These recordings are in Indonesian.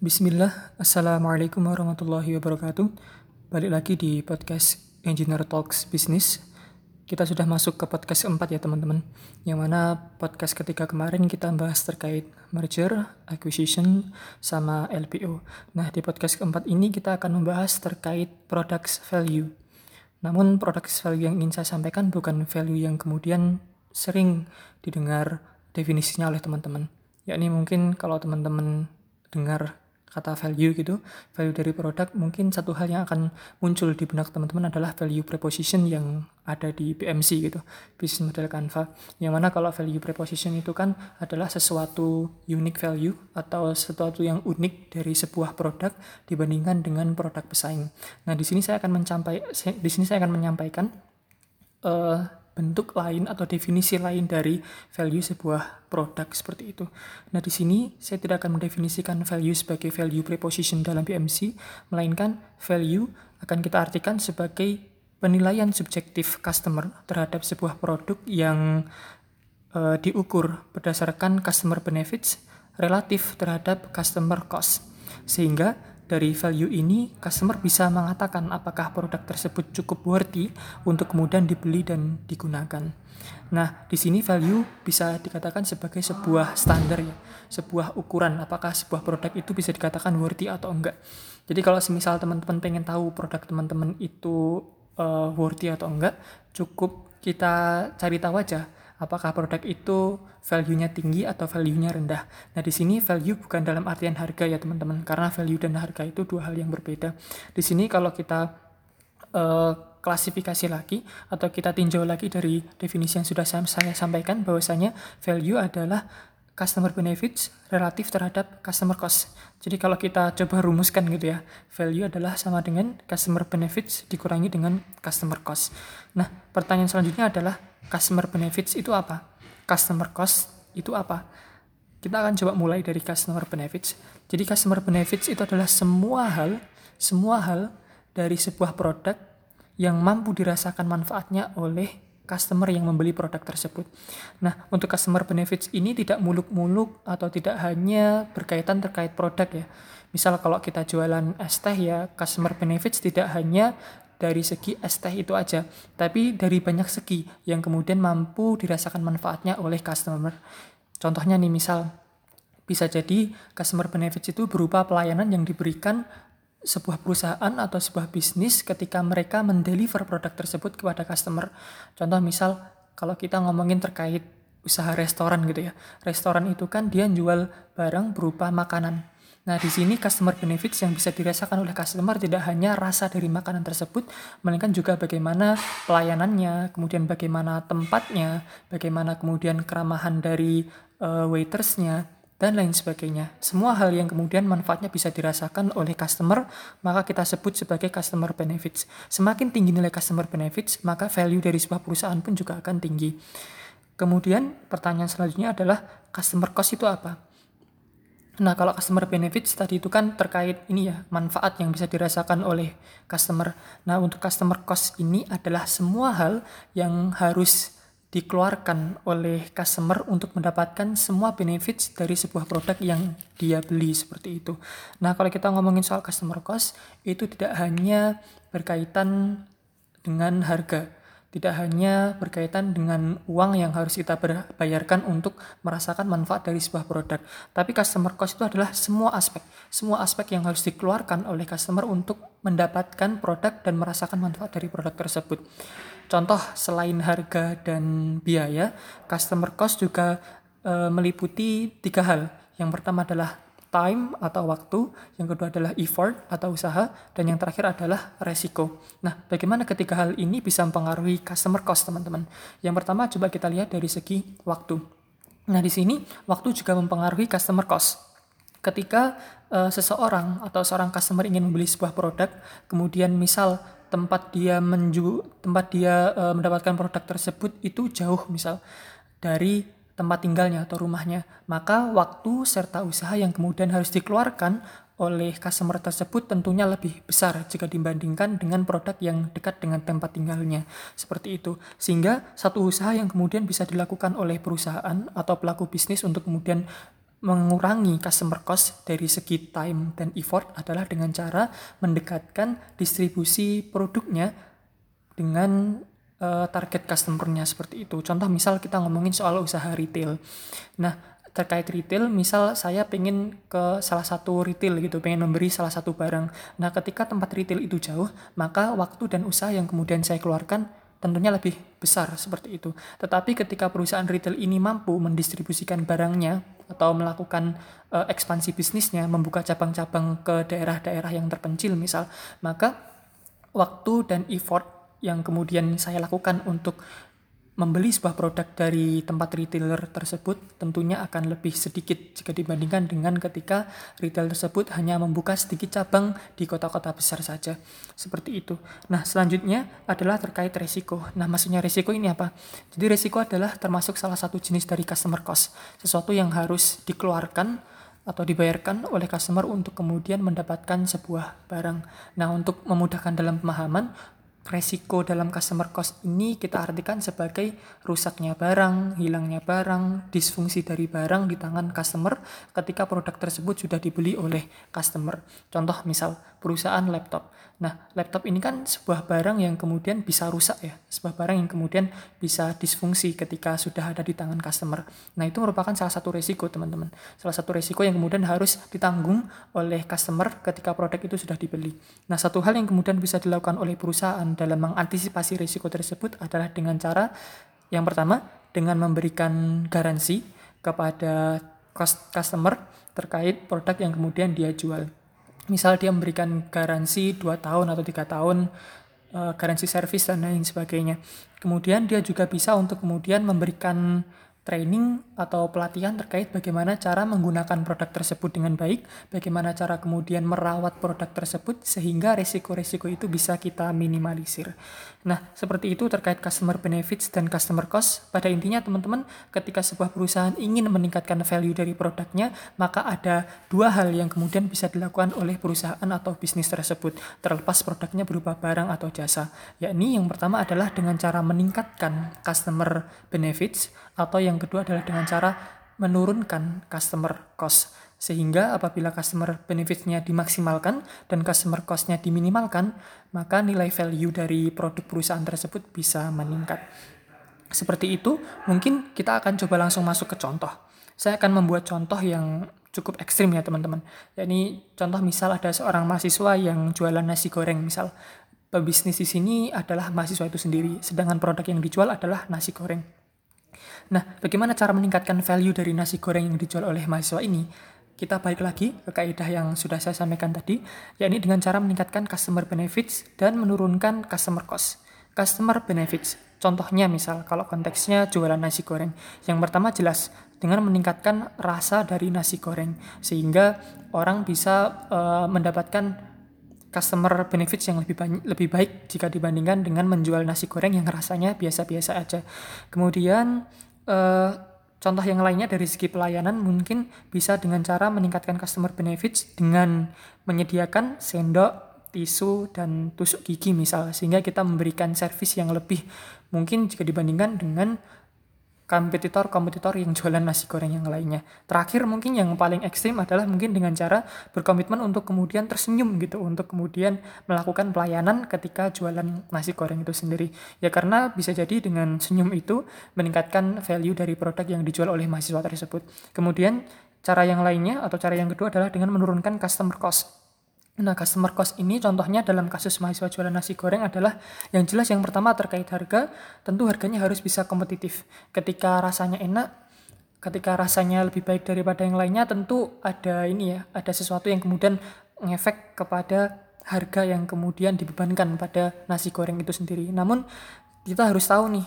Bismillah, Assalamualaikum warahmatullahi wabarakatuh. Balik lagi di podcast Engineer Talks Business. Kita sudah masuk ke podcast keempat ya teman-teman. Yang mana podcast ketika kemarin kita bahas terkait merger, acquisition, sama LPO. Nah di podcast keempat ini kita akan membahas terkait products value. Namun products value yang ingin saya sampaikan bukan value yang kemudian sering didengar definisinya oleh teman-teman. Yakni mungkin kalau teman-teman dengar kata value gitu, value dari produk, mungkin satu hal yang akan muncul di benak teman-teman adalah value preposition yang ada di BMC gitu, business model Canva. Yang mana kalau value preposition itu kan adalah sesuatu unique value atau sesuatu yang unik dari sebuah produk dibandingkan dengan produk pesaing. Nah, di sini saya akan mencapai di sini saya akan menyampaikan uh, bentuk lain atau definisi lain dari value sebuah produk seperti itu. Nah, di sini saya tidak akan mendefinisikan value sebagai value preposition dalam BMC, melainkan value akan kita artikan sebagai penilaian subjektif customer terhadap sebuah produk yang uh, diukur berdasarkan customer benefits relatif terhadap customer cost. Sehingga dari value ini, customer bisa mengatakan apakah produk tersebut cukup worthy untuk kemudian dibeli dan digunakan. Nah, di sini value bisa dikatakan sebagai sebuah standar ya, sebuah ukuran apakah sebuah produk itu bisa dikatakan worthy atau enggak. Jadi kalau semisal teman-teman pengen tahu produk teman-teman itu uh, worthy atau enggak, cukup kita cari tahu aja apakah produk itu value-nya tinggi atau value-nya rendah. Nah, di sini value bukan dalam artian harga ya, teman-teman, karena value dan harga itu dua hal yang berbeda. Di sini kalau kita uh, klasifikasi lagi atau kita tinjau lagi dari definisi yang sudah saya, saya sampaikan bahwasanya value adalah customer benefits relatif terhadap customer cost. Jadi kalau kita coba rumuskan gitu ya, value adalah sama dengan customer benefits dikurangi dengan customer cost. Nah, pertanyaan selanjutnya adalah customer benefits itu apa? Customer cost itu apa? Kita akan coba mulai dari customer benefits. Jadi customer benefits itu adalah semua hal, semua hal dari sebuah produk yang mampu dirasakan manfaatnya oleh customer yang membeli produk tersebut. Nah, untuk customer benefits ini tidak muluk-muluk atau tidak hanya berkaitan terkait produk ya. Misal kalau kita jualan es teh ya, customer benefits tidak hanya dari segi es teh itu aja, tapi dari banyak segi yang kemudian mampu dirasakan manfaatnya oleh customer. Contohnya nih misal bisa jadi customer benefits itu berupa pelayanan yang diberikan sebuah perusahaan atau sebuah bisnis ketika mereka mendeliver produk tersebut kepada customer. Contoh misal kalau kita ngomongin terkait usaha restoran gitu ya. Restoran itu kan dia jual barang berupa makanan. Nah, di sini customer benefits yang bisa dirasakan oleh customer tidak hanya rasa dari makanan tersebut, melainkan juga bagaimana pelayanannya, kemudian bagaimana tempatnya, bagaimana kemudian keramahan dari uh, waitersnya, dan lain sebagainya. Semua hal yang kemudian manfaatnya bisa dirasakan oleh customer, maka kita sebut sebagai customer benefits. Semakin tinggi nilai customer benefits, maka value dari sebuah perusahaan pun juga akan tinggi. Kemudian pertanyaan selanjutnya adalah customer cost itu apa? Nah, kalau customer benefits tadi itu kan terkait ini ya, manfaat yang bisa dirasakan oleh customer. Nah, untuk customer cost ini adalah semua hal yang harus dikeluarkan oleh customer untuk mendapatkan semua benefits dari sebuah produk yang dia beli seperti itu. Nah, kalau kita ngomongin soal customer cost, itu tidak hanya berkaitan dengan harga, tidak hanya berkaitan dengan uang yang harus kita bayarkan untuk merasakan manfaat dari sebuah produk, tapi customer cost itu adalah semua aspek, semua aspek yang harus dikeluarkan oleh customer untuk mendapatkan produk dan merasakan manfaat dari produk tersebut. Contoh selain harga dan biaya, customer cost juga e, meliputi tiga hal. Yang pertama adalah time atau waktu, yang kedua adalah effort atau usaha, dan yang terakhir adalah resiko. Nah, bagaimana ketiga hal ini bisa mempengaruhi customer cost, teman-teman? Yang pertama, coba kita lihat dari segi waktu. Nah, di sini waktu juga mempengaruhi customer cost. Ketika uh, seseorang atau seorang customer ingin membeli sebuah produk, kemudian misal tempat dia menju tempat dia uh, mendapatkan produk tersebut itu jauh misal dari tempat tinggalnya atau rumahnya, maka waktu serta usaha yang kemudian harus dikeluarkan oleh customer tersebut tentunya lebih besar jika dibandingkan dengan produk yang dekat dengan tempat tinggalnya. Seperti itu. Sehingga satu usaha yang kemudian bisa dilakukan oleh perusahaan atau pelaku bisnis untuk kemudian mengurangi customer cost dari segi time dan effort adalah dengan cara mendekatkan distribusi produknya dengan uh, target customernya seperti itu. Contoh misal kita ngomongin soal usaha retail. Nah, terkait retail, misal saya pengen ke salah satu retail gitu, pengen memberi salah satu barang. Nah, ketika tempat retail itu jauh, maka waktu dan usaha yang kemudian saya keluarkan tentunya lebih besar seperti itu. Tetapi ketika perusahaan retail ini mampu mendistribusikan barangnya atau melakukan uh, ekspansi bisnisnya, membuka cabang-cabang ke daerah-daerah yang terpencil misal, maka waktu dan effort yang kemudian saya lakukan untuk membeli sebuah produk dari tempat retailer tersebut tentunya akan lebih sedikit jika dibandingkan dengan ketika retail tersebut hanya membuka sedikit cabang di kota-kota besar saja. Seperti itu. Nah, selanjutnya adalah terkait resiko. Nah, maksudnya resiko ini apa? Jadi resiko adalah termasuk salah satu jenis dari customer cost. Sesuatu yang harus dikeluarkan atau dibayarkan oleh customer untuk kemudian mendapatkan sebuah barang. Nah, untuk memudahkan dalam pemahaman, resiko dalam customer cost ini kita artikan sebagai rusaknya barang, hilangnya barang, disfungsi dari barang di tangan customer ketika produk tersebut sudah dibeli oleh customer. Contoh misal perusahaan laptop. Nah, laptop ini kan sebuah barang yang kemudian bisa rusak ya, sebuah barang yang kemudian bisa disfungsi ketika sudah ada di tangan customer. Nah, itu merupakan salah satu resiko, teman-teman. Salah satu resiko yang kemudian harus ditanggung oleh customer ketika produk itu sudah dibeli. Nah, satu hal yang kemudian bisa dilakukan oleh perusahaan dalam mengantisipasi risiko tersebut adalah dengan cara yang pertama dengan memberikan garansi kepada customer terkait produk yang kemudian dia jual. Misal dia memberikan garansi 2 tahun atau tiga tahun uh, garansi servis dan lain sebagainya. Kemudian dia juga bisa untuk kemudian memberikan training atau pelatihan terkait bagaimana cara menggunakan produk tersebut dengan baik, bagaimana cara kemudian merawat produk tersebut sehingga resiko-resiko itu bisa kita minimalisir. Nah, seperti itu terkait customer benefits dan customer cost. Pada intinya teman-teman, ketika sebuah perusahaan ingin meningkatkan value dari produknya, maka ada dua hal yang kemudian bisa dilakukan oleh perusahaan atau bisnis tersebut, terlepas produknya berupa barang atau jasa. Yakni yang pertama adalah dengan cara meningkatkan customer benefits atau yang kedua adalah dengan cara menurunkan customer cost sehingga apabila customer benefitnya dimaksimalkan dan customer cost-nya diminimalkan, maka nilai value dari produk perusahaan tersebut bisa meningkat. Seperti itu, mungkin kita akan coba langsung masuk ke contoh. Saya akan membuat contoh yang cukup ekstrim ya teman-teman. Yakni contoh misal ada seorang mahasiswa yang jualan nasi goreng misal. Pebisnis di sini adalah mahasiswa itu sendiri, sedangkan produk yang dijual adalah nasi goreng. Nah, bagaimana cara meningkatkan value dari nasi goreng yang dijual oleh mahasiswa ini? Kita balik lagi ke kaidah yang sudah saya sampaikan tadi, yakni dengan cara meningkatkan customer benefits dan menurunkan customer cost. Customer benefits, contohnya misal kalau konteksnya jualan nasi goreng. Yang pertama jelas dengan meningkatkan rasa dari nasi goreng sehingga orang bisa uh, mendapatkan customer benefits yang lebih banyak, lebih baik jika dibandingkan dengan menjual nasi goreng yang rasanya biasa-biasa aja. Kemudian uh, contoh yang lainnya dari segi pelayanan mungkin bisa dengan cara meningkatkan customer benefits dengan menyediakan sendok, tisu dan tusuk gigi misal sehingga kita memberikan servis yang lebih mungkin jika dibandingkan dengan kompetitor-kompetitor yang jualan nasi goreng yang lainnya. Terakhir mungkin yang paling ekstrim adalah mungkin dengan cara berkomitmen untuk kemudian tersenyum gitu, untuk kemudian melakukan pelayanan ketika jualan nasi goreng itu sendiri. Ya karena bisa jadi dengan senyum itu meningkatkan value dari produk yang dijual oleh mahasiswa tersebut. Kemudian cara yang lainnya atau cara yang kedua adalah dengan menurunkan customer cost Nah, customer cost ini contohnya dalam kasus mahasiswa jualan nasi goreng adalah yang jelas yang pertama terkait harga, tentu harganya harus bisa kompetitif. Ketika rasanya enak, ketika rasanya lebih baik daripada yang lainnya, tentu ada ini ya, ada sesuatu yang kemudian ngefek kepada harga yang kemudian dibebankan pada nasi goreng itu sendiri. Namun kita harus tahu nih,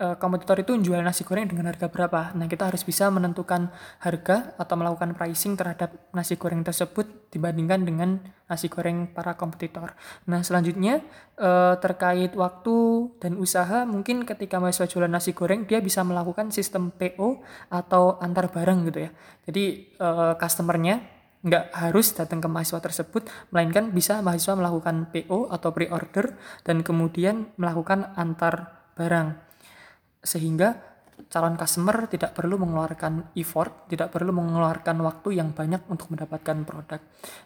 uh, kompetitor itu menjual nasi goreng dengan harga berapa. Nah, kita harus bisa menentukan harga atau melakukan pricing terhadap nasi goreng tersebut dibandingkan dengan nasi goreng para kompetitor. Nah, selanjutnya uh, terkait waktu dan usaha, mungkin ketika mahasiswa jualan nasi goreng, dia bisa melakukan sistem PO atau antar barang gitu ya. Jadi, uh, customernya nggak harus datang ke mahasiswa tersebut, melainkan bisa mahasiswa melakukan PO atau pre-order dan kemudian melakukan antar barang sehingga calon customer tidak perlu mengeluarkan effort, tidak perlu mengeluarkan waktu yang banyak untuk mendapatkan produk.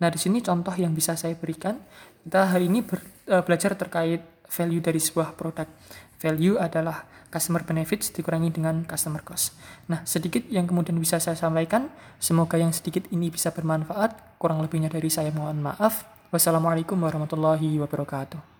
Nah, di sini contoh yang bisa saya berikan, kita hari ini ber, uh, belajar terkait value dari sebuah produk. Value adalah customer benefits dikurangi dengan customer cost. Nah, sedikit yang kemudian bisa saya sampaikan, semoga yang sedikit ini bisa bermanfaat. Kurang lebihnya dari saya mohon maaf. Wassalamualaikum warahmatullahi wabarakatuh.